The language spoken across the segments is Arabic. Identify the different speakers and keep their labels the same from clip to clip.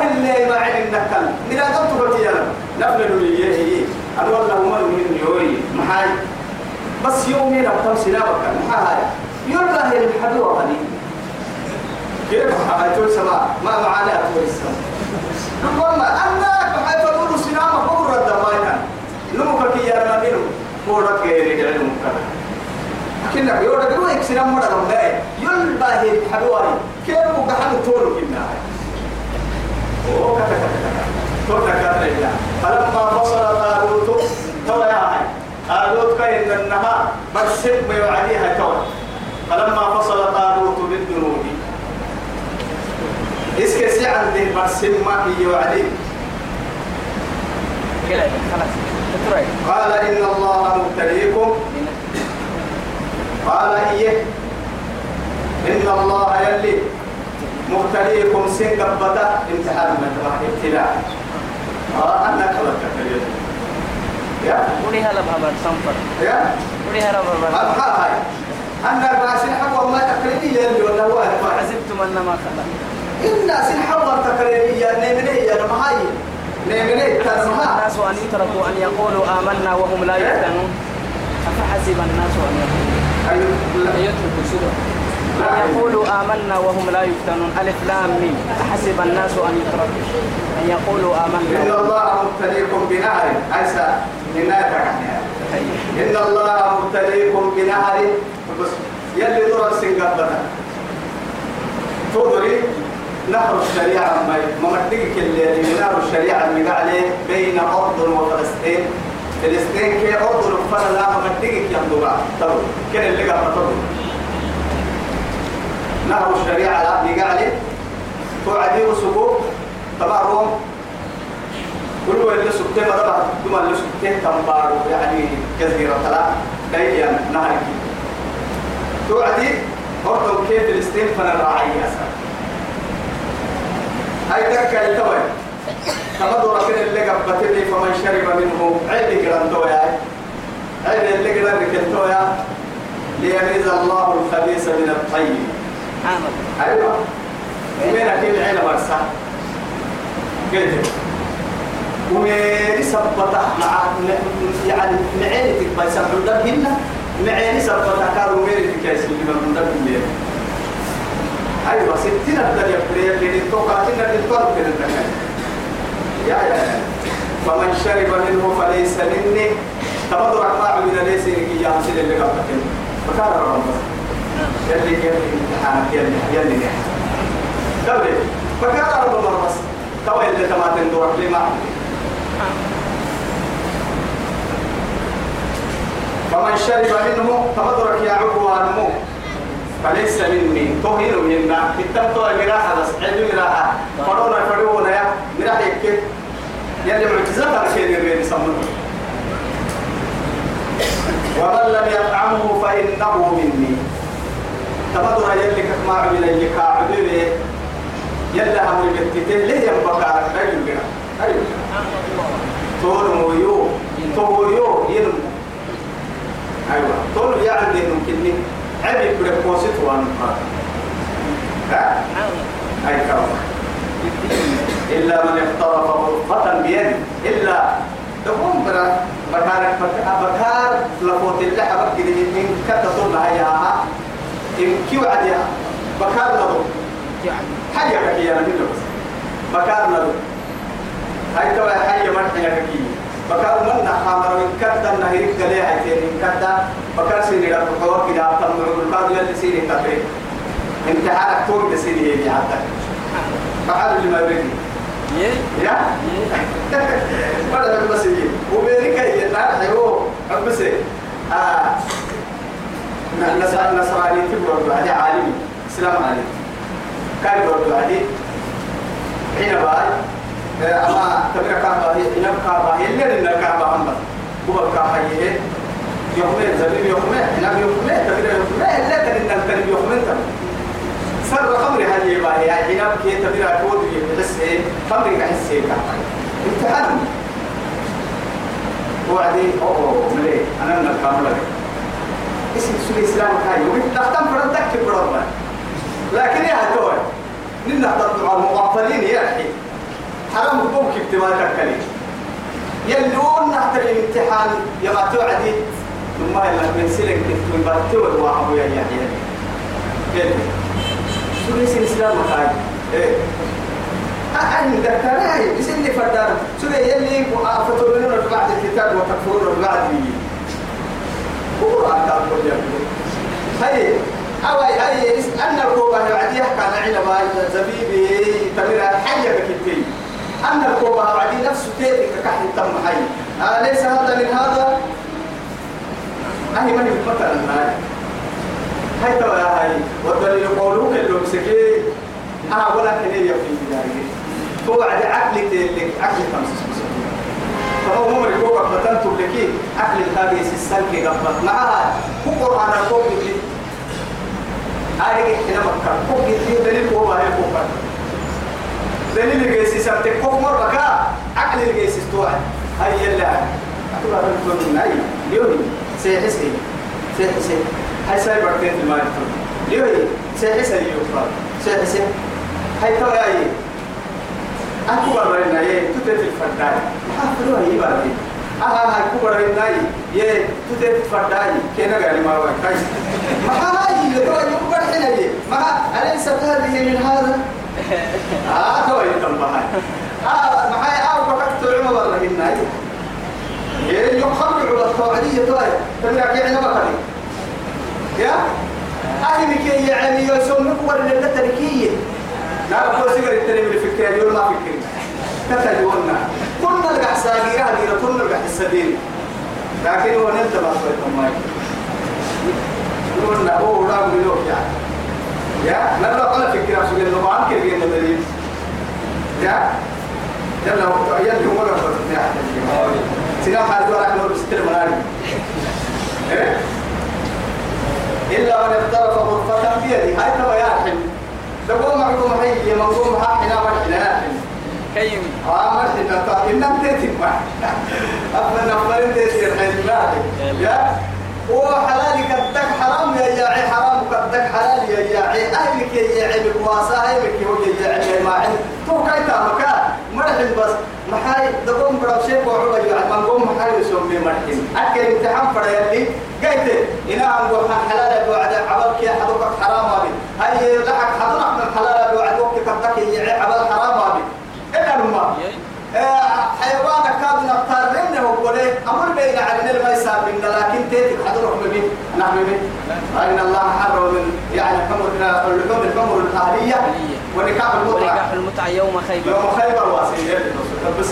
Speaker 1: اللي ما عين النكل نلا قلت بك يا نفل لي هي. والله ما من يوري محاي. بس يومين أبطل سلامك محاي. يلا هي الحدوة هذه كيف حاجة سما ما معنا أقول السما والله أنا بحيث أقول رد ما كان. لمك يا ربنا هو رك غير علم كذا كنا يورا قالوا إكسنا مرة ده يلبا هي الحدوة كيف وقحنا تورو كنا؟ تورنا كذا فلما فصل طالوت تو يا هاي طالوت كاين النهار بس ما يعديها تو فلما فصل طالوت بالجنود اسك سعد ده بس ما هي وعدي قال إن الله مبتليكم قال إيه إن الله يلي مبتليكم سن قبضة امتحان من ابتلاء. آه أنا كلك كريم يا.
Speaker 2: ولي هلا بهبر صنفر.
Speaker 1: يا.
Speaker 2: ولي هلا بهبر
Speaker 1: الحال هاي. أنا باسل حق ما تقريبي يلي ولا هو
Speaker 2: حسبتم أنما خلق
Speaker 1: إن سن حق تقريبي يا نمني يا نمهاي نمني تنمها
Speaker 2: الناس أن يتركوا أن يقولوا آمنا وهم لا يفتنون. أفحسب الناس أن يقولوا.
Speaker 1: أيوة.
Speaker 2: يتركوا سورة. أن يقولوا آمنا وهم لا يفتنون. ألف لام ميم. أحسب الناس أن يتركوا. أن يقولوا
Speaker 1: إن
Speaker 2: آمنا
Speaker 1: الله مبتليكم بنهر. أيسا لناتك إن الله مبتليكم بنهر. بس يلي درر سنقبتا تدري نهر الشريعة ما مدقك اللي نهر الشريعة اللي عليه بين أردن وفلسطين. فلسطين كي أردن وفلسطين لا مدقك يمدوها تدري كن اللي قبل تدري نهر الشريعة لا عليه توعدي طبعا روم. كل اللي ما طبعا. ثم اللي سكتة تنبارو. يعني جزيرة ثلاث دايما نهر توعدي أردن كيف فلسطين فنراعي أسا هاي تكا التوي تمدر كده اللي قبتني فمن شرب منه. عيدي قرن تويا عيدي اللي قرن ركن تويا ليميز الله الخبيث من الطيب.
Speaker 2: عامل
Speaker 1: أيوة ومين أكيد عين مرسى كده ومين سبتة مع يعني معينتك بيسمعوا ده هنا معيني سبتة كانوا مين تكايس اللي من ده بالليل أيوة ستين الدنيا بريا اللي توقعتنا للطرق كده الدنيا يا يا فمن شرب منه فليس مني تبدو ركبا من ليس يا مسير اللي قبلك فكان رمضان يلي يلي امتحانك يلي يلي نحن. قبل فكان رمضان بس تو اللي تماتين دورك لما فمن شرب منه تبدرك يا عقوى نمو فليس مني. توهين منا. اتبتوا المراحة بس. عيد مراحة فرونا فرونا يا. مراحة يكي يلي معجزات الخير الرين سمونه ومن لم يطعمه فإنه مني. تبدر يلي كما عمل يلي كعبير يلا هم بتتين ليه ينبقى رجل بنا أيوة تور مويو توريو ينمو أيوة. تور يعني ممكن عبي كل كوسيت وان ها؟ أي كلام. إلا من اقترف غرفة بيده. إلا. تقوم برا. بكار بكار لفوت الله حبك كده. من كتطول هيا إن كيو عديها بكار لدو حي كي أنا منه بكار لدو هاي توا حي مرحيا كي. بكار من نحامر من كتا نهيك دلي هاي تين من كتا بكار سيني لك حوار كده أبطل معقول كادو يلي سيني تبري امتحانك توم بسيني هي عدك فعل اللي ما يريد يا؟ مرة بس يجي وبينك هي نار حيو بس آه. نصراني تبرد بعد عالمي. إسلام عالمي كان يبرد بعد حين باي أما تبرك كعبة إنك كعبة هي اللي إنك كعبة هم هو الكعبة هي يومين زبيب يومين إنك يومين تبرك يومين لا تنين تنين يومين تبرك سر خمر يبقى يا حين كي تبرك كود يحس إيه خمر يحس إيه وعدي أوه ملي أنا من اسم سوري إسلام كاي وقلت تختم فردك كبرنا لكن يا هتوي نحن تطلع يا أخي. حرام بوك اكتمال تكلي يلون نحتر الامتحان يما توعدي. ثم يلا من سلك من باتور وعبو يا يحيى كيف سوري سلسلة مكاي إيه. أنا ذكرناي بسني فردان سوري يلي أفترون بعد الكتاب وتكفرون بعد هو الكوبا يعدي كان عنبا زبيبي تمر حية كتير أن الكوبا يعدي نفسه تيتك كحل تم حي أليس هذا من هذا؟ أهي من مثلا هاي هاي يا هاي والدليل اللي مسكي أنا ولا كنية في بداية هو عد عقلي تلك عقلي خمس فهو ممر كوبا فتنتم لكي عقل هذه السلك قبل معها هو قرآن الكوبا هذه إحنا مكة. كوك يتيه دليل كوبا هي كوبا دليل الجيسي سبتك. كوك مرة كا عقل الجيسي استوعب هاي يلا. هذا الفن أي؟ ليوني. سيحسي سيحسي هاي ساي بكتين في المال ليوني. سيحسي يوفا سيحسي هاي توا أي. أكو برنا يه تتفل الفرداي حافلوا هي برنا أها هاي كبر الناي يه تتفل الفرداي كنا قال ما هو كاي ما هاي توا يكبر هنا يه ما أليست هذه من هذا آه توا يتم هاي آه ما هاي أو بكت عمر والله الناي يه يوم خمر على الطوعية توا تبي أنا بكري يا أهل كي يعني يسوم نكبر اللي تتركيه لا أقول سيجر التاني من الفكرة يقول ما فكري تتجونا كنا لقى ساقيرا هذه كنا لقى السدين لكن هو ننتبه شوية ماي قلنا هو لا ملوك يعني يا لا لا قال فكرة سجل نبان كيف يندري يا. يلا يلا هو لا يا. سينا حال دورك نور بستر مناري إلا من اقترف غرفة بيده. هاي تبا يا حلم لو معكم هي منقوم ها حنا مرحنا
Speaker 2: كيم
Speaker 1: آه مرحنا طيب إنم تيتم أفن أفن تيتم الله يا. وحلال قدك حرام يا يا حرام قدك حلال يا يا أهلك يا يا عيب وصاحبك هو يا يا ما عند تو كايتا مكان مرحن بس محاي دقوم برا شيء وعبا يا من قوم محاي يسمي مرحن أكل امتحان فرا يلي. قايت إنا عم قوم حلال وعد عبالك يا حدوك حرام هاي لحق حضرك من حلال وعد وقت قدك يا عبال حرام أبي إلا الماء حيوانك كاد نختار منه وقوله أمر بين علينا الميسار منا لكن تيتك حضرهم بمين نحن بمين أن الله حرم من يعني حمر اللحوم الحمر الأهلية ونكاح المتعة.
Speaker 2: ونكاح المتعة يوم خيبر.
Speaker 1: يوم خيبر واسية بس.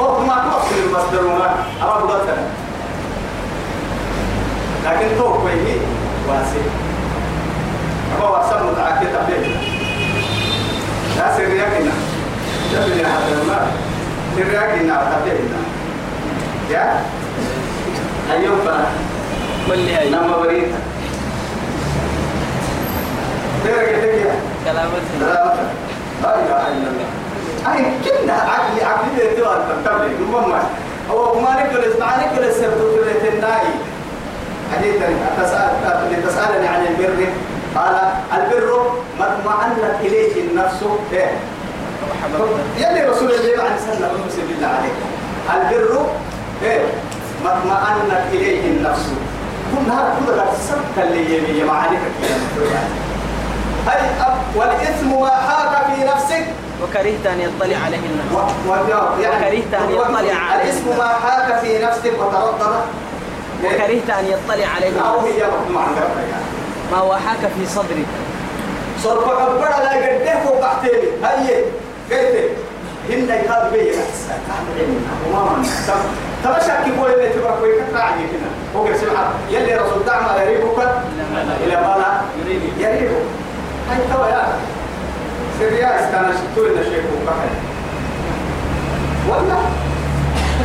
Speaker 1: هو ما توصل المصدر وما أرى بضتنا لكن توك ويه واسي أما واسم متعة كتابين لا سرياكنا جبني هذا المال سرياكنا تابعنا يا؟ أيوم فلا
Speaker 2: كل هاي؟
Speaker 1: نما بريتا تيرك تكيا
Speaker 2: كلامتنا
Speaker 1: لا إله إلا الله. أي كنا عقلي عقلي بيتوان تبلي المهم هو ما نقول ما نقول السبت في الناي. حديثا تسأل تسألني عن البر. قال البر ما اطمأنت إليه النفس. إيه؟ يلي رسول الله عن سنة المسلم بالله عليك البر إيه؟ ما اطمأنت إليه النفس. كل هذا كل هذا سبت اللي يبي معانيك هاي والإثم ما حاك في نفسك.
Speaker 2: وكرهت أن يطلع عليه الناس
Speaker 1: و- و- يعني
Speaker 2: وكرهت أن يطلع عليه
Speaker 1: الاسم ما حاك في نفسك. وتردد.
Speaker 2: وكرهت أن يطلع عليه
Speaker 1: أو
Speaker 2: الناس
Speaker 1: هي عن ذلك
Speaker 2: ما هو حاك في صدرك.
Speaker 1: صرف عبر لا قده وقعتين هاي قلت هن يهاب بي وما من تمشى كي بوي اللي تبقى كوي كتر عجي كنا هو قال سمع يلي رسول دعما يريبك إلى ما لا؟ يريبك. هاي توا يا سريا استانا شتوي نشيك وكحل ولا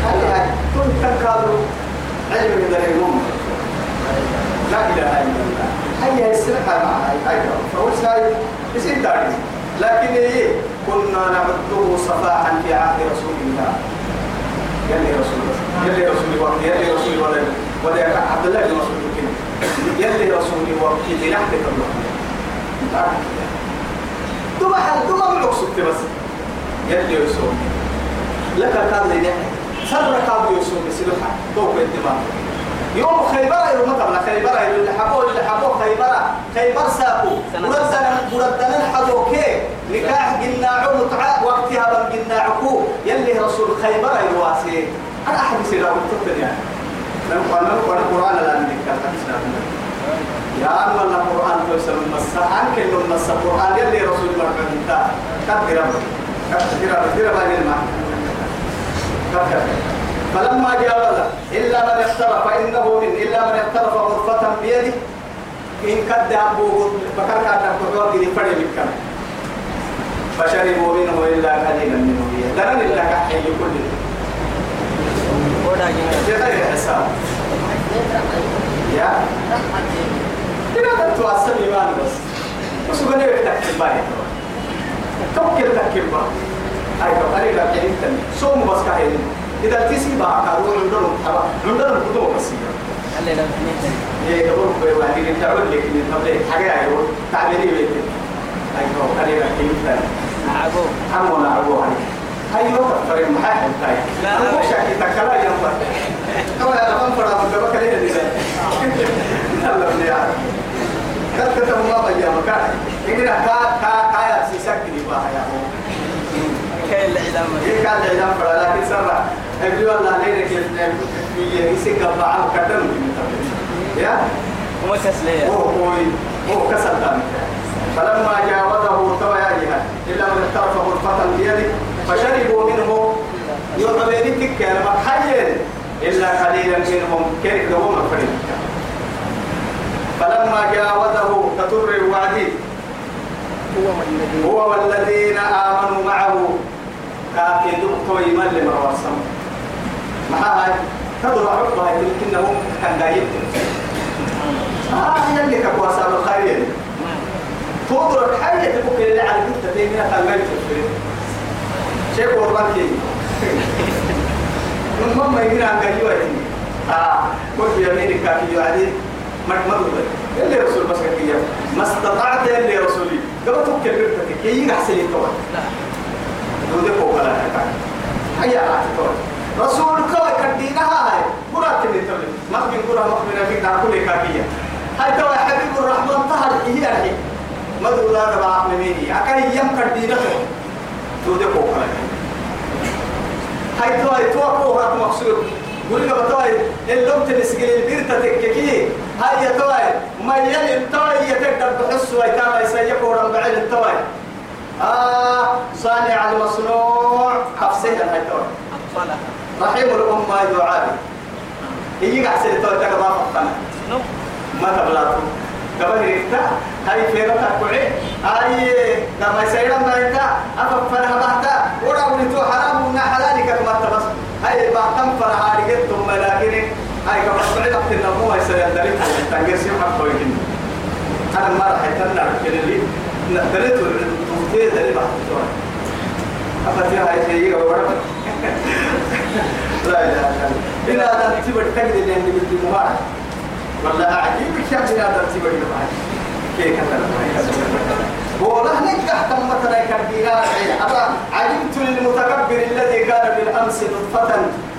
Speaker 1: هاي هاي؟ كنت تكادوا علم من العلوم لا إله إلا الله. هيا السلحة مع هاي فهو ساي يصير داري لكن إيه؟ كنا نعده صفاحا في عهد رسول الله. يلي رسول الله يلي رسول الله يلي رسول الله ولا عبد الله بن مسعود كده يلي رسول الله. في لحظة الله تبع تبع معك بس. يلي يسوم لك كان لي سر كان يسوم سلوحة توقع الدماغ. يوم خيبر يوم مثلا خيبر اللي حبوا اللي حبوا خيبر. خيبر سابوا وردنا وردنا الحدوكي نكاح قلنا متعة وقتها بل قلنا عكو يلي رسول خيبر الواسي أنا أحد سيرا وتبتل يعني؟ نقول نقول القرآن لا نذكر يا أما القرآن توصل المسا عنك إنه المسا القرآن؟ يلي رسول الله إنت. كبر كبر كبر باقي المعنى كبر فلما جاوز إلا من اقترف فإنه من إلا من اقترف غرفة بيده. إن كد أبوه بكر كان أبوه دي فرد بكم فشربوا منه إلا قليلا منه لنا إلا كحي كل
Speaker 2: ولا جنة
Speaker 1: يا كده تتواصل إيمان بس بس بني تكتب باي توكل تكتب باي أيوة قليلا قليلا صوم بس كهين إذا تسي بقى كارو عندهم تبع عندهم كتب بس
Speaker 2: لو تنين
Speaker 1: إيه قبل بيواني اللي تعود لك من قبل حاجة أيوة تعبيري بيت أيوة قليلا قليلا
Speaker 2: عقو
Speaker 1: عمو نعبو عليه أيوة كفر محاحل تاي
Speaker 2: لا، لا، لا.
Speaker 1: مش شاكي تكلا كما أنا بنفر أبو جبك ليه اللي يلا. بني عارف كتبت ما بيا مكان. إننا كا كا كا يا سيسك دي باه يا هو
Speaker 2: كاين الإعلام.
Speaker 1: إيه كان الإعلام فلا لكن سرع أبدي والله ليلك في يسيك بعض كتم يا؟
Speaker 2: وما تسلية.
Speaker 1: هو هو هو كسر فلما جاوزه توياها إلا من اقترف غرفة بيده. فشربوا منه يعطبين تك لما حيين إلا قليلا منهم كيف لهم الفريق. فلما جاوزه كتر الوادي هو والذين آمنوا معه. كاكدوا طويما لمروسم مع هاي تدر عقبها يمكنهم كان دايب آه يلي كبواسا بالخير تدرك حاجة تبقى اللي على جدة تيمية تنغير في قربان من مما يجينا عن قيوة آه قلت بيمينك كافي يعدي مدمدو اللي رسول بس كيف ما استطعت اللي رسولي قبل تبكي برتك يجي أحسن يتوى دودك وكلا هيا عاتي رسول كوي كدينها هاي مرات اللي تبلي ما بين قرى مقبلة فيك دار كل كافية هاي توا حبيب الرحمن طهر هي ما دول هذا بعض مني أكاي يم كدينها دودك وكلا هاي توا توا كوها مقصود قولي لك توا اللوم تنسجل البيرتا تككي هاي توا ما يلي توا يتقدر بحس ويتابع يسيقوا رب بعين توا آه صانع المصنوع. حفصها هاي توا
Speaker 2: أطفالها.
Speaker 1: رحيم الأمة يعادي هي قاعد ما فقنا.
Speaker 2: نو.
Speaker 1: ما تبلاته قبل ريكتا هاي فيرتا كوعي. هاي لما يسيرا ما انت أفقنا بحتا ورا ولتو حرام ونا حلالك كما تبس هاي بعتم فرها رجعتم ملاكين هاي كما سمعت في النمو هاي سيرا دليل تنجر سيم حقوين أنا ما راح يتنع كده دليل توتي دليل بحتا أفتيها هاي شيء ورا لا إله إلا الله إلى أن تجد اللي عندي بالدموع والله عجيب الشيء إلى أن تبر المعي كيف كذا والله نجح تم مثلا كبيرات أبا علمت للمتكبر الذي كان بالأمس نطفة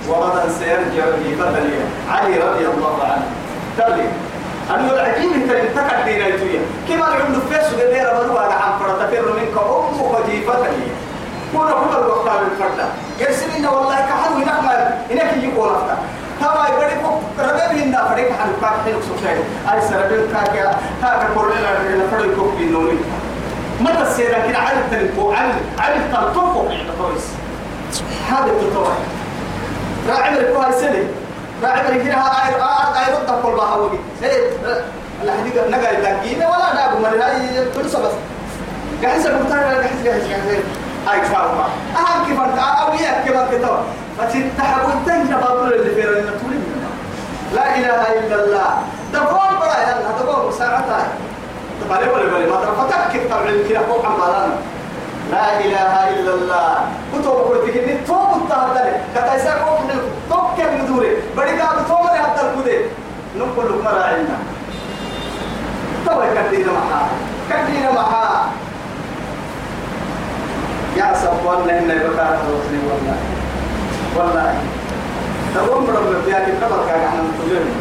Speaker 1: وغدا سيرجع في بدني علي رضي الله عنه تبلي أنه العجيب أنت انتقد دينا يتويا كما يقول فيس غير بدو على عم فرتفر منك أمك جيفتني كنا كنا الوقت الفرد يرسلنا والله كحلو نعمل هناك يجيبوا لفتا تما يبدي فوق ربنا هنا فريق حلو. كاك حلو سوكاي أي سربين كاك كاك كورنا لنا فريق كوك بينوني متى السيرة كده عارف تلقوا عارف عارف تلقوا عند كويس. هذا التطور راعي الكويس سنة راعي كده. هاي هاي رد كل ما هو إيه؟ الحديقة نقل تلاقينا ولا نابو من هاي كل سبس قاعد يسمع ترى قاعد قاعد قاعد هاي فاهمة أهم كيف أنت أوياك كيف أنت تو فتتحول تنجى بابل اللي في تولي لا إله إلا الله. دبون برا يلا دبون ساعتها. تبالي ولا بلي؟ ما ترى فتكك طبعا كده فوق عمالنا لا إله إلا الله. كتب قلت إني توم التهدل كتا يسا قوم من توم كم ندوري بدي كاب توم اللي هدل كده نقول لك مرا عنا توي كدينا معها كدينا معها يا سبوان إن يبقى الرسل والله. والله. تقوم رب بياك كبر كان عن تجرم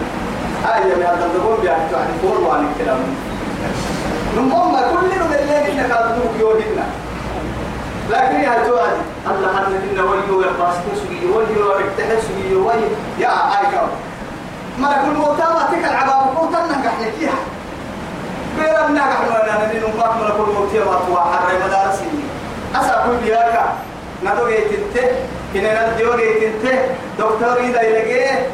Speaker 1: آية من هذا تقوم بياك عن فور وعن الكلام نمم كل من الليل إنك أدوك يوهنا. لكن يا جواد الله حنا إن ولي يقاس سوي ولي يرتاح سوي ولي. يا آيكا ما كل موتا تك العباب موتا نجح لكيها بيرا نجح ولا نبي نمبات من كل موتي ما توا حر مدارسي. أسأقول بياك. ندو جيتنته كنا ندو جيتنته دكتور إذا يلقيه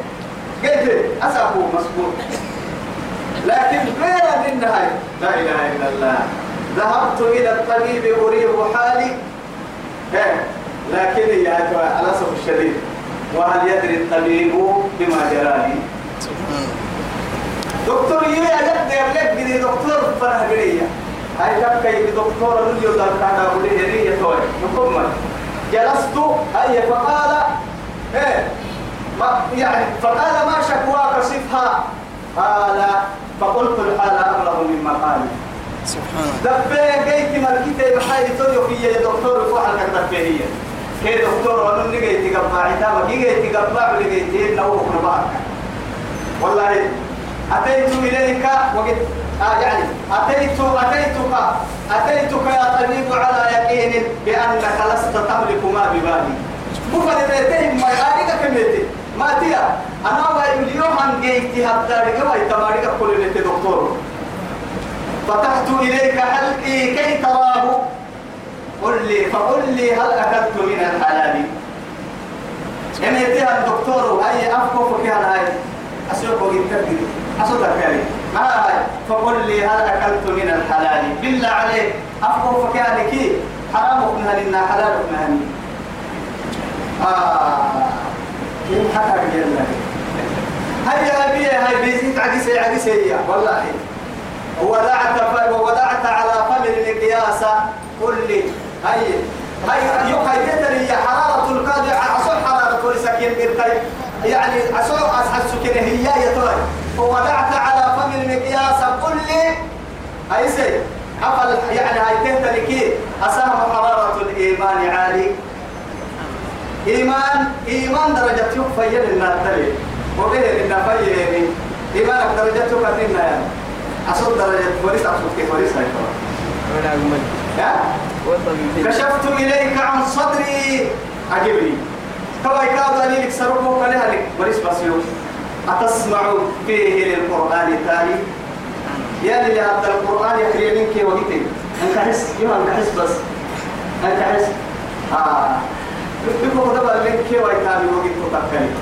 Speaker 1: قلت أسأقول مسؤول لكن غير النهاية. لا إله إلا الله. ذهبت إلى الطبيب أريد حالي. إيه لكن يا على سب الشديد وهل يدري الطبيب بما جرالي دكتور يلي أجد يبلغ بدي دكتور فرح بدي هاي تبكي بدكتور نجيو دار كانا بدي هني يتوي نقوم جلست هاي فقال إيه ما يعني فقال ما شكواك صفها قال فقلت الحال أبلغ من مقالي.
Speaker 2: سبحان
Speaker 1: دبي جيت ملكتي بحالي تويو في يا دكتور فوحل كتب هي. كي دكتور ونن جيت قبع عتابة كي جيت قبع اللي جيت لو نبارك والله أتيت إليك وقد آه يعني أتيت أتيتك أتيتك يا طبيب على يقين بأنك لست تملك ما ببالي. مفردتين ما يعارك كميتي ما تيا. أنا ويليوم عن جيتي حتى رجوا يتمارك كل اللي دكتور. فتحت إليك حلقي كي تراه. قل لي فقل لي هل أكلت من الحلال؟ يعني يتيها الدكتور هاي أفكو فكيها هاي أسوق تبدي أسوق كاري ما هاي فقل لي هل أكلت من الحلال؟ بالله عليك. أفكو فكيها لكي حرام ابنها لنا حلال ابنها آه. كيف حكى الجنة هيا أبي هاي بيزيد عدسي عدسي والله. ووضعت ووضعت على فم المقياس قل لي. هي هي يقيدتني حرارة القاضي عصو حرارة ولسكين بيرتاي يعني عصو أسحس كده هي يا توي. ووضعت على فم المقياس قل لي هاي سي حفل يعني هاي تهتني كي أسهم حرارة الإيمان عالي. إيمان إيمان درجة يكفي لنا تلي. وبه لنا فيني إيمانك درجة يكفي يعني أصل درجة وليس أقصد كيف وليس هاي
Speaker 2: أجمل
Speaker 1: كشفت إليك عن صدري. عجبني كما يكاد أن لك سرقه كلها لك. وليس بس يوم؟ أتسمع فيه للقرآن تالي؟ يا اللي هذا القرآن يحري منك وقتي. أنت حس يوم أنت حس بس. أنت حس. آه. بيكو دبل منك ويتابي وقت تتكلم.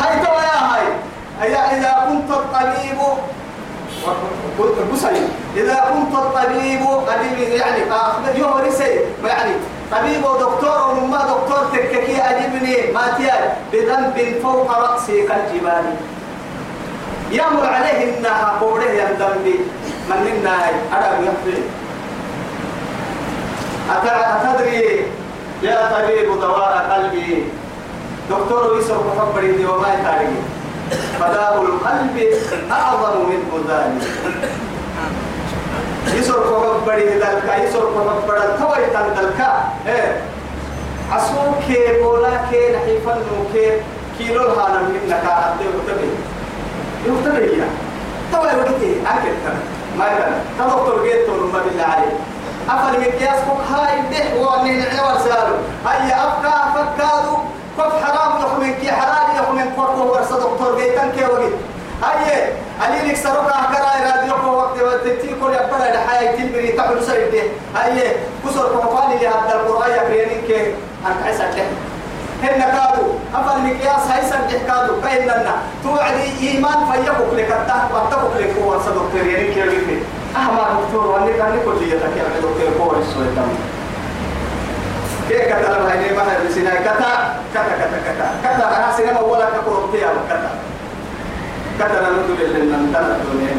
Speaker 1: هاي توا يا هاي. أي إذا كنت الطبيب بسي إذا كنت الطبيب أديب يعني أخبر يوم رسي يعني؟ طبيب ودكتور وما دكتور تككي أجبني ما تيار بذنب فوق رأسي كالجبال. يامر عليه إنها قوله يندم بي من منا أدب يحفل أتدري؟ يا طبيب دواء قلبي. دكتور يسر محبري وما يتعلم فداء القلب أعظم من ذلك يسر كوكبري ذلك يسر كوكبري توي تندلك إيه. عصو كي بولا كي نحيفن كي كيلو الهانا منك عبد يكتبه يكتبه يا. توي وقتي أكل ما كان تدكتور جيت ما بالله عليه أفل مقياس كوك هاي ده وأني نعور سالو هيا أبقى فكادو كف حرام يخمن كي حلال يخمن كف هو ورسا دكتور بيتن كي وقت. هاي علي لك سرقة كرا إراد يقو وقت وتتي كل يبقى لحياة تلبري تحل سيد ده هاي كسر كفاني لهذا القرآن يقرينين كي أنت له هن كادو. أفل مقياس هاي سنجح كادو. كاين لنا. توعدي إيمان فيقوك لك التحق واتقوك لك. هو ورسا دكتور يعني كي وقت أهما دكتور وأني كان كل يتك يعني دكتور هو السوء كي كتا لما هيني ما هي بسنا كتا كتا كتا كتا. كتا أنا سينما ولا كقربتي أو كتا كتا نندل لنا نندل الدنيا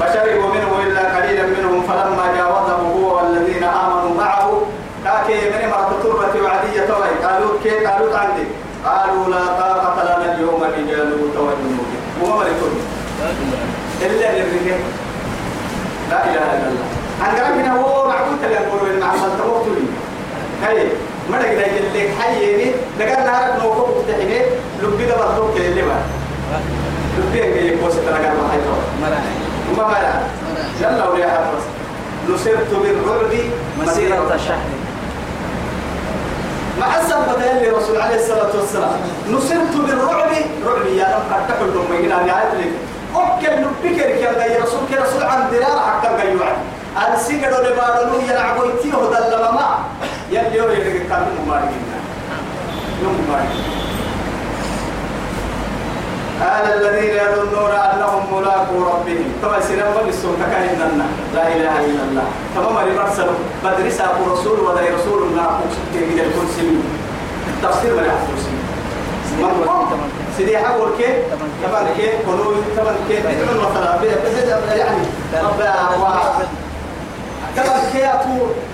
Speaker 1: فشربوا منه إلا قليلا منهم فلما جاوزه هو والذين آمنوا معه كاكي من مرة تربة وعدية توي قالوا كي قالوا عندي قالوا لا طاقة لنا اليوم لجالوت وجنود وما ملكون إلا للرجال لا إله إلا الله. عن قربنا هو معقول تلي أقول من معمل توقتني هاي ما نقدر يجلك حيني دقال نهارك نوقف تحيني برضو كده اللي ما. لبي أنك يكوس تلقى ما حيطور
Speaker 2: مراحل
Speaker 1: ما ملا يلا ولي حفظ نصرت بالرعب
Speaker 2: مسيرة. شهر.
Speaker 1: مع السبب اللي رسول عليه الصلاة والسلام. نصرت بالرعب. رعب يا رب قد تقول لهم من نهاية لك. أوكي نبكر كي يا رسول كي رسول عن درار حتى قيوع السيجر اللي بارلو يلعبوا يتيه دل ما. يلي يوري لك كان مباركين نم قال الذين يظنون أنهم ملاقو ربهم. كما سنم بالسوق كاين لا إله إلا الله. تمام مرسل. مدرسة رسول ولا رسول الله. كي الكرسي تفسير من الكرسي سيدي حقول كيف؟ طبعا كيف؟ قولوا طبعا كيف؟ بدعوا مثلا. يعني. طبعا كيف؟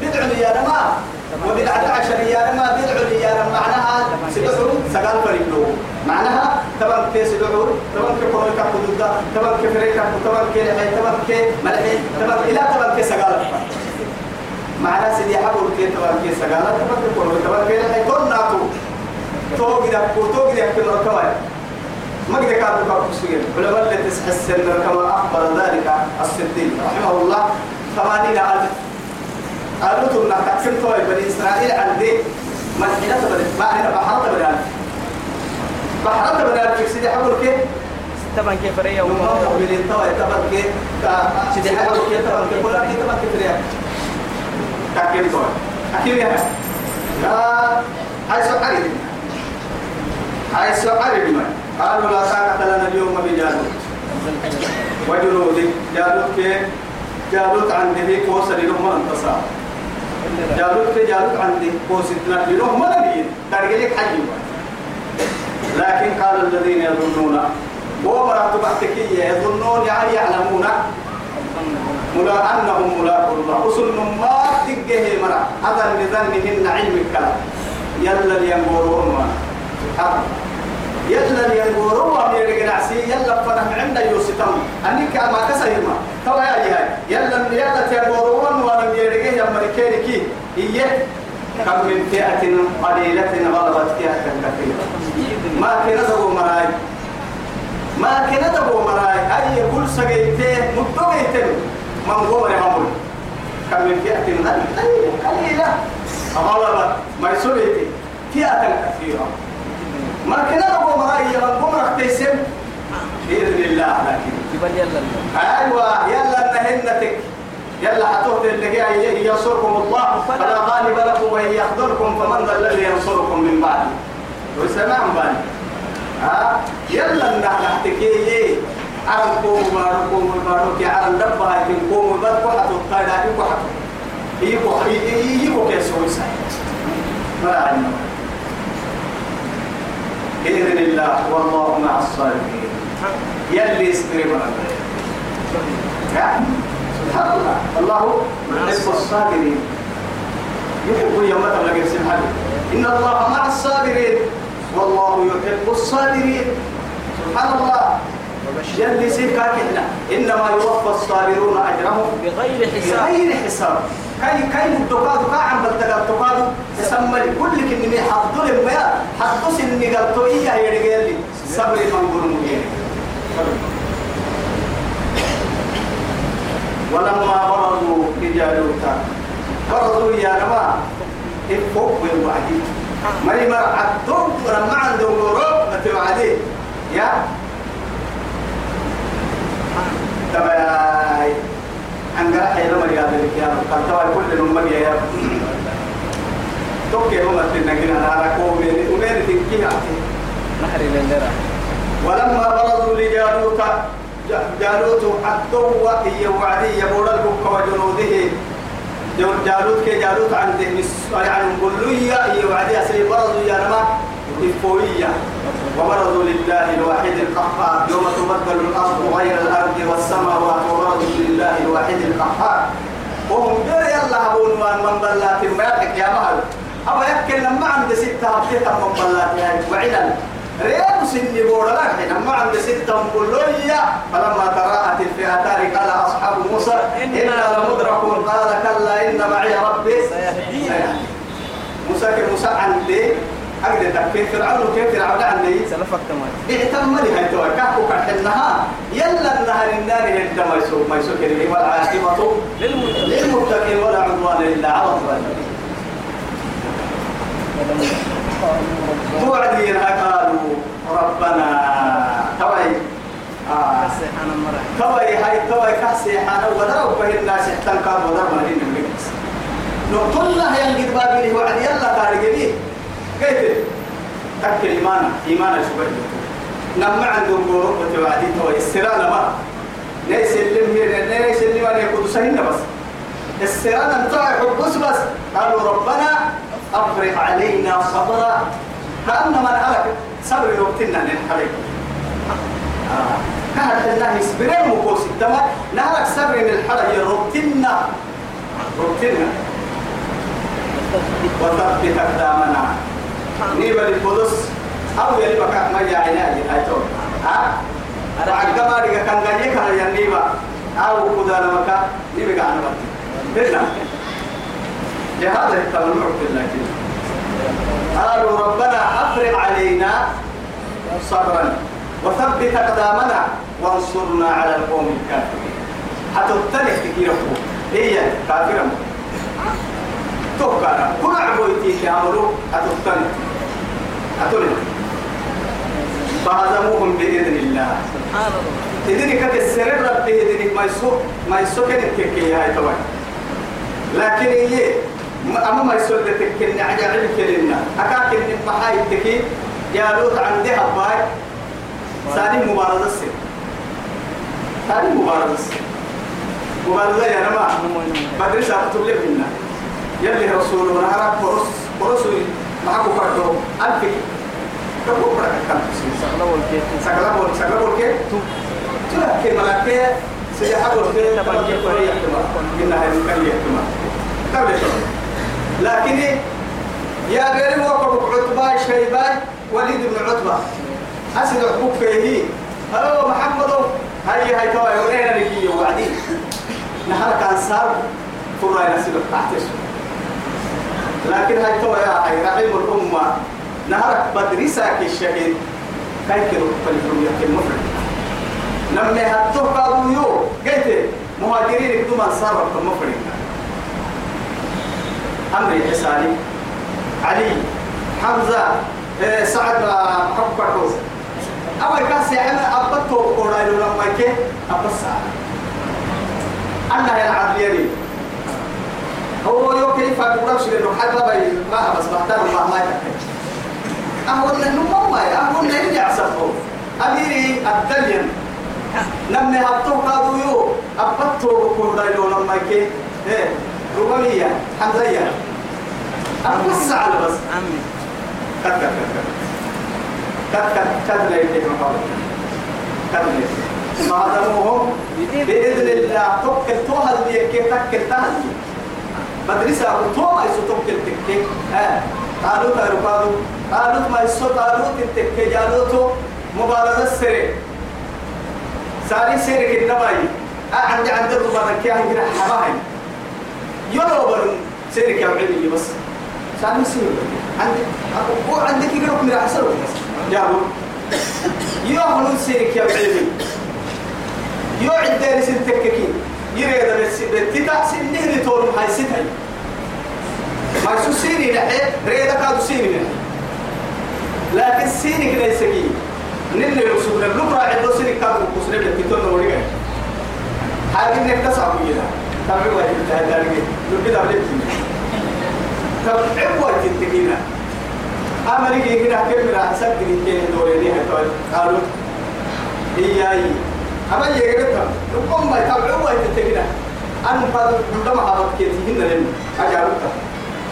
Speaker 1: بدعوا لي يا جماعة وبدعة عشر يا جماعة بدعوا لي يا جماعة معناها سيدعوا سقال فريق معناها طبعا كيف قولوا كحدود طبعا كيف فريق طبعا كيف طبعا كيف ملحي طبعا إلى كيف سقال معناها سيدي حقول كيف طبعا كيف سقال طبعا كيف قولوا طبعا كيف كل ناتو توقي ده توقي ده كل الكواي ما قد كانوا كانوا سجن علماء اللي ان كما أخبر ذلك الصديق رحمه الله ثمانين ألف. قالوا تمنا تكسر توي بني إسرائيل عندي. ملحنة بني ما هنا بحرة بني بحرة بني الف سيدي حقول كيف؟
Speaker 2: طبعا كيف ريا
Speaker 1: يوم ما بني توي طبعا كيف؟ سيدي حقول كيف؟ طبعا كيف؟ كل كيف طبعا كيف ريا كاكين توي أكيد يا لا. هاي سؤال هاي سؤال ما قالوا لا طاقة لنا اليوم بجالوت. وجنودي جالوت كي جالوت عنده كوسر لهم انتصار. جالوت كي جالوت عنده كوسر لهم من نبي ترجلك حجي لكن قال الذين يظنون ومرات بحتكية يظنون يعني يعلمون. ملا أنهم ملاقوا الله. وصل ما تجيه مرا هذا لظنهن علم الكلام. يلا سبحان يلا لينقرون وهم يرجعسي يلا فنح عند يوسفهم. أنك ما. كسيما توا يا يلا يلا تينقرون وهم يرجع يا مريكيركي إيه. كم من فئة قليلة غلبت فئة كثيرة. ما كنا مراي؟ ما دبو مراي؟ أي كل سجيته مدويته من قوم يهمل كم من فئة قليلة؟ غلبت. ما يسويتي. فئة كثيرة. ما نبغى مراي؟ من قوم رختيسم بإذن الله. لكن
Speaker 2: يلا
Speaker 1: أيوة. يلا نهنتك. يلا حتوت اللي جاي ينصركم الله. فلا غالب لكم وإن يخذلكم فمن ذا الذي ينصركم من بعده وسمع بالي ها؟ يلا نحتك عرب قوم بارو قوم بارو كي عرب دبا هاي قوم بارو حتو قاعد هاي حتو يبو يبو كيسوي ساي ما عندنا بإذن الله والله مع الصالحين يلي استريبنا سبحان الله الله يحب الصابرين. يحب يوم تبلغ السبحان إن الله مع الصابرين. والله يحب الصابرين. سبحان الله. يلي سيكا كنا إنما يوفى الصابرون أجرهم
Speaker 2: بغير حساب.
Speaker 1: بغير حساب. كاي كاي الدكاد كا عم بتدقى الدكاد يسمى كل كلمة حضر ما حضر سن قلتو إياه يرجع لي صبر من قول ولما برزوا لجالوت برزوا يا جماعة الفوق والوعدي ما يمر عدوك ولما عندهم روب نتوعدي يا. تباي أنقرأ مريا ذلك يا رب قد توا كل نمر يا رب. توكي هم تنقل على قومين ومين تنكيها
Speaker 2: نحر للدرع
Speaker 1: ولما برزوا لجالوت جالوت الدوة هي وعدي يقول البك وجنوده. جالوت كي جالوت عنده يعني قلوية هي وعدي أسري برزوا يا نما الفوية وبرزوا لله الواحد القهار يوم تبدل الأرض غير الأرض والسماوات وبرزوا لله الواحد القهار وهم دير يلا أبون من بلات ما يا مهل. أما يكن لما عند ستة هبتة من بلات وعلل. ريال سني بورا لكن أما عند ستة مقلوية فلما تراءت الفئتان قال أصحاب موسى إنا لمدركون. قال كلا إن معي ربي.
Speaker 2: سيهدين
Speaker 1: موسى عندي. أقدر كيف فرعون كيف فرعون عندي؟
Speaker 2: سلفك تمام
Speaker 1: اهتم لي هاي تو كاكو كحنها يلا النهر النار هدا ما يسوق ما يسوق كلمة والعاقبة
Speaker 2: للمتقين
Speaker 1: ولا عدوان إلا على الظالمين. توعدين قالوا ربنا. توي آه. توي هاي توي كاسي حانا. ودروا به الناس احتن كان ما هين المجلس نقول له ينقد بابي وعد يلا تارجني كيف؟ تكل إيمانا. إيمانا شوي نما عندهم قوة وتوعدي توي السرانة ما. ليس اللي ليس اللي ما يكون سهين بس. السرانة انتهى حبس بس. قالوا ربنا أفرغ علينا صبرا. كأنما نحرك صبر يوقتنا نحرك آه. كانت الله يصبرين مقوس الدم نهرك صبر من الحرج يربطنا ربطنا وثبت أقدامنا. نيبا للقدس. أو يلي بكاك ما يعينا هاي تو ها؟ ما رجع كان جاي كان ينيبا أو كذا مكا نيبا كان بس جهاد التمنع بالله قالوا ربنا أفرغ علينا صبرا وثبت أقدامنا وانصرنا على القوم الكافرين. حتى التلك كثير هي كافرة. توكانا كل عبويتي يعملوا التلك أتولي فهزموهم بإذن الله.
Speaker 2: سبحان الله
Speaker 1: إذن كتسر ربي إذن ما يسوق ما يسوق التكي هاي طبعا لكن هي أما ما يسوق التكي نعجع الكلمة. أكاك إن محاي التكي يا لوط عندي هباي ثاني مبارزة السر ثاني مبارزة السر مبارزة يا نما مدرسة أكتب لك منا. يلي رسول ونهارك فرس فرس معكو فردو ألفك كبو بركة كم؟ سكلا بول سكلا بول كي تلا كي ملاك سيحة بول كي كي فري يحتمل. إنها يمكن يحتمل. قبل لكن يا غير وقف عتبة شيبة وليد بن عتبة. أسد عقوق فيه. هلو محمد هاي هاي توا يورينا نجي وبعدين نحن كان صار فراي نسيب تحت لكن هاي توا يا هاي رحيم الأمة. نهرك بدرسك الشهيد كيف فالحرية المفرد؟ لما هتوه قالوا يو قلت مهاجرين يكتب من صرف المفرد. أمري حساني علي حمزة إيه، سعد بردوس أول كاس يا أنا أبطو قولا يلو لما يكي أبص أنا يا العدل يري هو يو كيف أقول شيء إنه حد ما ما بس بحتاج ما ما يتكلم. أهون إنه ما يا أهون إنه يعصفه أميري الدليل لما هبطو قادوا يو أبطو قولا يلو لما يكي إيه ربمية حمزية. أبص على بس.
Speaker 2: عمي.
Speaker 1: كت كت كت كت. كت كت لا يديك محاولة كت لا فهدموهم بإذن الله توكل توهل بيك تكل تهل مدرسة توما يسو توكل تكي. ها قالوا تارو قالوا ما يسو قالوا تتكي جالوتو مبارزة السري ساري سيري كنباي عندي عندي ربما كيا هنجرح حماهي يلو برن سيري كيا علمي بس. سامي سيري عندي هو عندك يقولك من أحسن جابوا يو هنون سيرك يا بعلمي يو عندنا سنتككين يريد بس تتا سنه لتور هاي ستة ما يسو سيني نحي ريدا كادو سيني نحي لكن سيني كده يسكي. نلي رسولنا لبرا عدو سيني كادو كسنة بتتون نوري هاي إنك تسعب يلا هاي التهدارك لو كده بلتني طب عبوة تنتقينا أما نيجي هنا كم راح سجل كين دوري هتوي قالوا إياي أما يجرتها نقوم ما يتابع عبوة تنتقينا أنا بعد عندما حضرت كيتي هنا لين أجارتها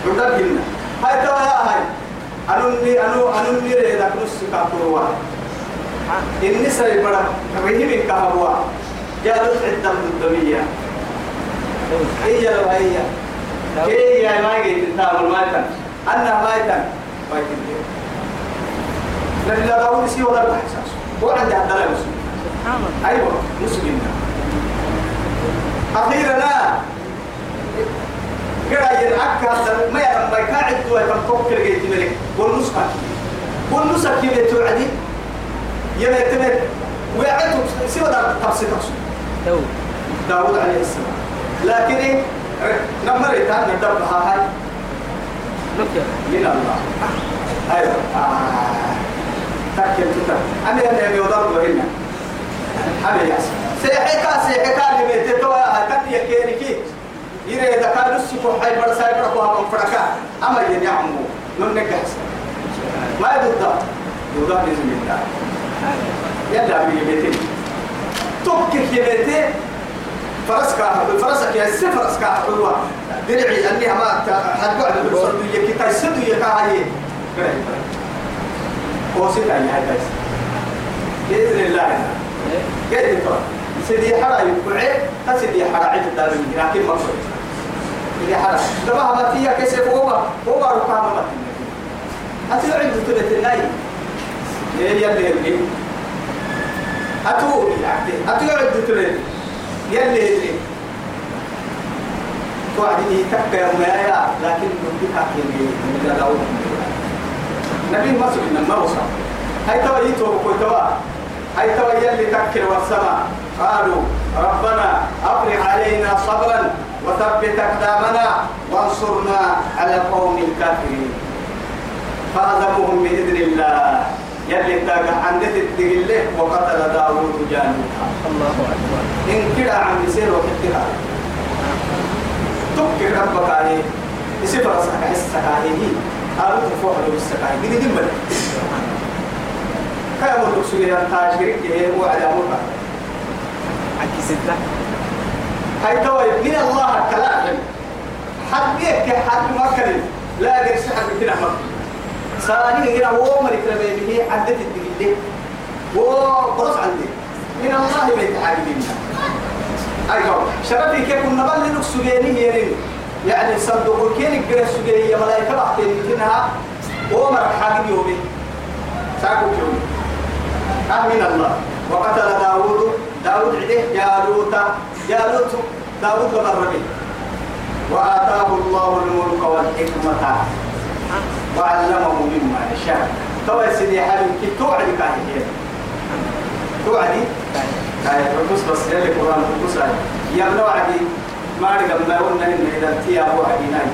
Speaker 1: عندما هنا هاي توا هاي أنوني أنو أنوني ريدا كنوس كابوروا إني سري بڑا رهيب كهوا جالس عدة الدنيا هي لو هي كي يا ما جيت تتعامل مايتا أنا مايتا مايتا لكن لا داود سي ولا الإحساس هو عندي عبد الله مسلم أيوة مسلم أخيرا قرا ينعك ما يرى ما يكاعد دوا كم توكل جيت ملك والنسخة والنسخة كيف توعدي يما يتمت ويعدوا سوى دار تفسير
Speaker 2: تو
Speaker 1: داود عليه السلام. لكن إيه؟ نمر يتعلم الدرب هاي. من الله. أيوة. آه. تكل تتا أنا أنا بيضرب هنا أنا يا سيحكا سيحكا اللي بيتتوا هتك يكينكي يري إذا كان نسكو حي برا ساي برا كوها من فركا. أما يني عمو. من نجحس ما يضد يضد بإذن الله. يلا بيجي بيتي. توكك يبيتي فرسكا فرسك يا سي فرسكا حلوة. درعي أني ما حد قاعد بالصدق يكي تيسد يكا هاي. قوسي تاني هاي تيسد بإذن الله. قد ترى سيدي حرا يقعي تسيدي حرا عيد الدار لكن مقصود سيدي حرا. دبا ما فيها كيسف هو هو ركام ما أتي عند تلت الناي. إيه يلي يلي أتو أتو عند تلت. يلي يلي. توعدني تكا يا مايا لكن بدك أكيد من داود نبي مصر إنما وصل هاي توا يتوب كوي توا. هاي توا يلي تكر والسماء. قالوا ربنا أفرغ علينا صبرا وثبت أقدامنا وانصرنا على القوم الكافرين. فهزموهم بإذن الله. يلي تاقع عندت الدقلة وقتل داود جانوتا
Speaker 2: الله أكبر.
Speaker 1: إن كده عم يصير وقتها. تبكي ربك عليه. يصير راسك حسك عليه قالوا تفوح له بالسكاي بدي دمبل كيف أقول لك سوريا تاجرك هي وعد أمرك
Speaker 2: عكي ستة
Speaker 1: هاي توي من الله كلام. حد يحكي حد ما كلم. لا يقدر سحب كده ما ثاني هنا هو مريك ربي به عدت الدقيقة. خلاص عندي. من الله بيت حاجبين أيوة شرفي كيف كنا بل لك سجيني هي يعني صندوق كين الجرس سجيني ملاك بعدين منها هو مرك حاجب يومي. ساكو يومي أمين الله. وقتل داود داود عده جالوت جالوت داود ومربي وآتاه الله الملك والحكمة. وعلمه مما يشاء. توا سيدي حبيب كي توعدي كاهي توعدي؟ كاهي رقص بس يلي قرآن رقص يا ابن وعدي ما رقم ما قلنا إن إذا تيا أبو عدي ناي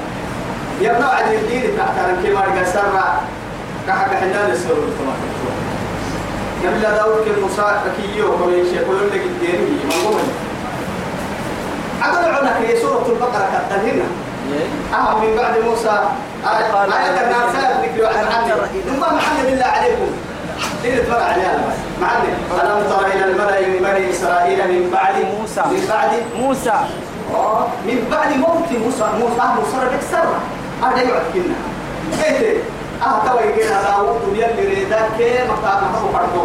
Speaker 1: يا ابن وعدي الدين تحت كي ما رقم سرع. كحك حنان السرور تمام يبلا داود كل موسى كيو كل شيء كل اللي قدامي ما هو؟ عقل عنك هي سورة البقرة كتنهنا أهم من بعد موسى. آية الناس ذكر عن عنه ثم محمد بالله عليكم. ليه تفرع عليها معلم. ألم تر إلى الملأ من بني إسرائيل من بعد
Speaker 2: موسى.
Speaker 1: من بعد
Speaker 2: موسى.
Speaker 1: آه، من بعد موت موسى. موسى موسى ربك سرة هذا يقعد كنا. كيف آه توا يجينا داوود يلي ريداك مقطع محو قردو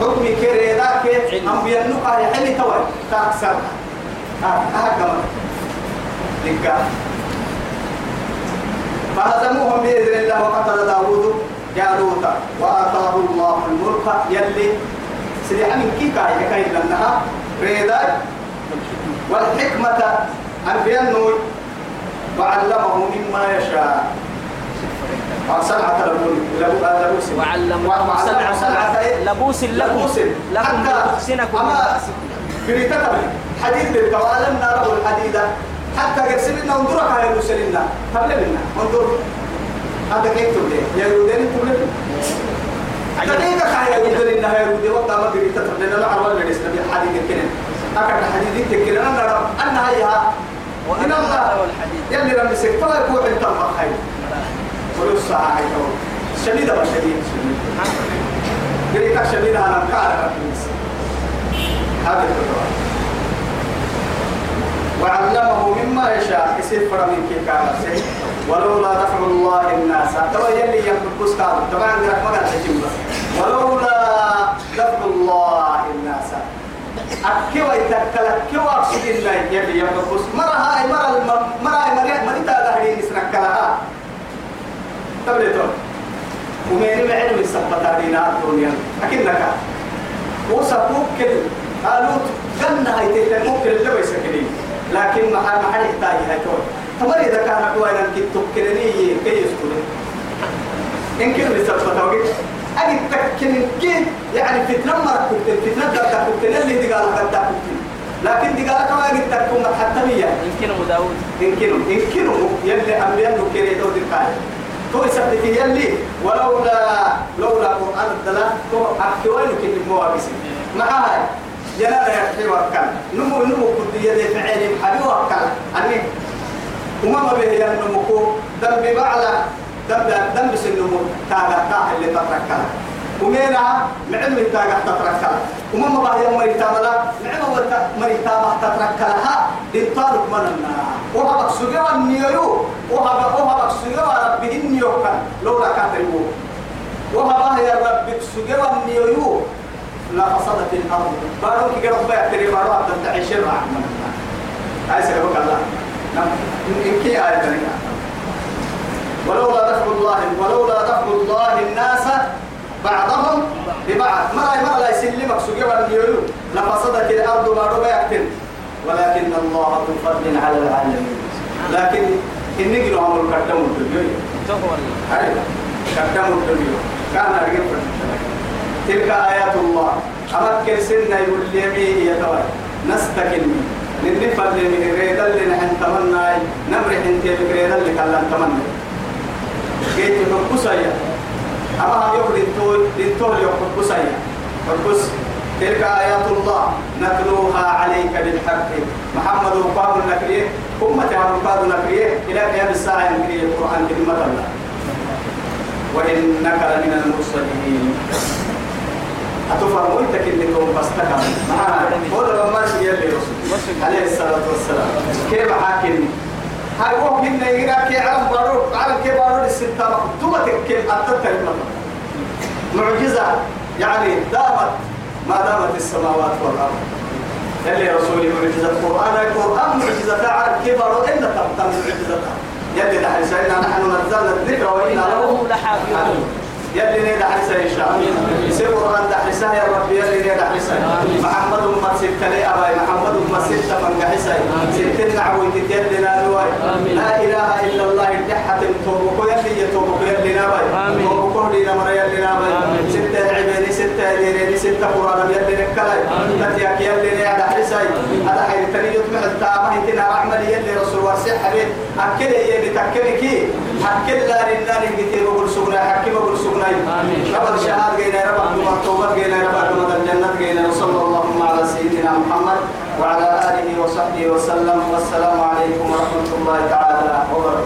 Speaker 1: حكمي كي ريداك أم بينوكا يحلي توا. تاكسر آه آه كمان فهزموهم بإذن الله وقتل داوود جالوت وآتاه الله الملك يلي سيدي حمين كيكا يكاين لأنها ريداك والحكمة أنبياء النور وعلمه مما يشاء. صنعة لبوس
Speaker 2: وعلمه صنعة لبوس لكم. لكم لتحسنكم من بأسكم
Speaker 1: حديد بالكوالم ناره الحديدة حتى قرسلنا انظرك هاي المسلمنا قبل منا انظر هذا كيف تقول يا يودين تقول تديك هاي يودين إنها يودين وقت ما بريتك لنا. العروة اللي نسنا بالحديد الكنن أكد الحديد الكنن أنا رب أنها هي
Speaker 2: وأنا الله
Speaker 1: يلي رمي سكتوا يكون انت الخير ولو الساعة شديدة ما شديد قريتك شديدة. أنا مكارة هذا الفكرة مما يشاء يصير فرا من كي كان ولولا دفع الله الناس. ترى يلي ينقص كاد طبعا عندك ما قال تجيب ولولا دفع الله الناس. أكيوا يتكل أكيوا أقصد الله يلي ينقص مرة هاي مرة مرة هاي مرة مرة تاهرين يسرك لها تبليتون ومين معلم السبت تارينا الدنيا؟ أكنك. وسبوك قالوا جنة هاي تهتم ممكن اللي بيسكنين لكن ما ما حد يحتاج هاي توي تمر إذا كان أقوانا كي تكلني كي يسكت إن كل بسبب توقيت أجد تكن كي يعني فتنة مرة كنت فتنة دا كنت اللي دي قال قد كنت. لكن دي قال كما أجد تكون حتى مية
Speaker 2: يمكنه داود.
Speaker 1: يمكنه يمكنه يلي أنبياء نكري دو دكاي تو يثبت يلي ولولا لولا قرآن الدلاء تو أكوين كن موابس مع هاي؟ جنانا يحيي وكل نمو نمو كنت يدي فعلي حبي وكل أني وما ما به ينمو دم ببعلى دم دم بس النمو تاغا تاغا اللي تتركها. ومينا معلم تاغا تتركها. وما ما بها يوم مريتاملا معلم مريتامة تتركها. للطالب مننا وهبك سجوا النيو وهبك وهبك سجوا ربه النيو كان لولا كاتبو وهبها يا رب سجوا النيو لا فسدت الأرض. بارو كي قرب بيعتري بارو عبد تعيش الرحمة عايز أقول الله. نعم. إن كي آية ثانية ولولا دفع الله ولولا دفع الله الناس بعضهم ببعض. ما ما لا يسلمك سجوا النيو لفسدت الأرض بارو بيعتري ولكن الله ذو فضل على العالمين. لكن إن نجلو عمل كتموا الدنيا
Speaker 2: تقول
Speaker 1: هاي كتموا الدنيا كان أرجع تلك آيات الله. أمكن سنة يقول لي يتوي نستكن. ننفع من ريدا اللي نحن تمنى نمرح انت بكريدا اللي كلام تمنى جيت قصية أما هم يقول انتو انتو يقول قصية فقص تلك آيات الله. نتلوها عليك بالحق. محمد وقام النكرية. أمة وقام النكرية. إلى قيام الساعة النكريه القرآن كلمة الله. وإنك لمن المرسلين. كنت تقوم بستكا معنا هو ده ما شيء اللي رسول. عليه الصلاة والسلام. كيف حاكمني هاي هو كنا يقرأ كي عالم بارو عالم كي بارو الستة؟ ثم كيف أتت معجزة. يعني دامت ما دامت السماوات والأرض. يلي رسولي معجزة القرآن. القرآن معجزة عالم كي بارو إن تبقى معجزتها. يلي نحن نحن نزلنا الذكر وإنا له
Speaker 2: لحافظون.
Speaker 1: يلي نيدا حسا إن شاء الله يسير قرآن دحسا يا رب يلي نيدا حسا محمد أمة ستة لي أباي؟ محمد أمة ستة من حسا ستة نعوي تتيلي نالواي لا إله إلا الله الدحة توبكو يلي يتوبكو يلي ناباي. توبكو لي نمر يلي ناباي. ستة عبيني ستة ليريني ستة قرآن يلي نكلاي تتياك يلي نيدا حسا هذا حين تني يطمع التامة هتنا رحمة يلي رسول واسع حبيب. أكل يلي تكلكي أكل لا لله نجتي بقول سغنا حكي بقول سغنا رب الشهاد جينا رب المكتوبات جينا رب الجنة جينا. وصلى اللهم على سيدنا محمد وعلى آله وصحبه وسلم. والسلام عليكم ورحمة الله تعالى وبركاته.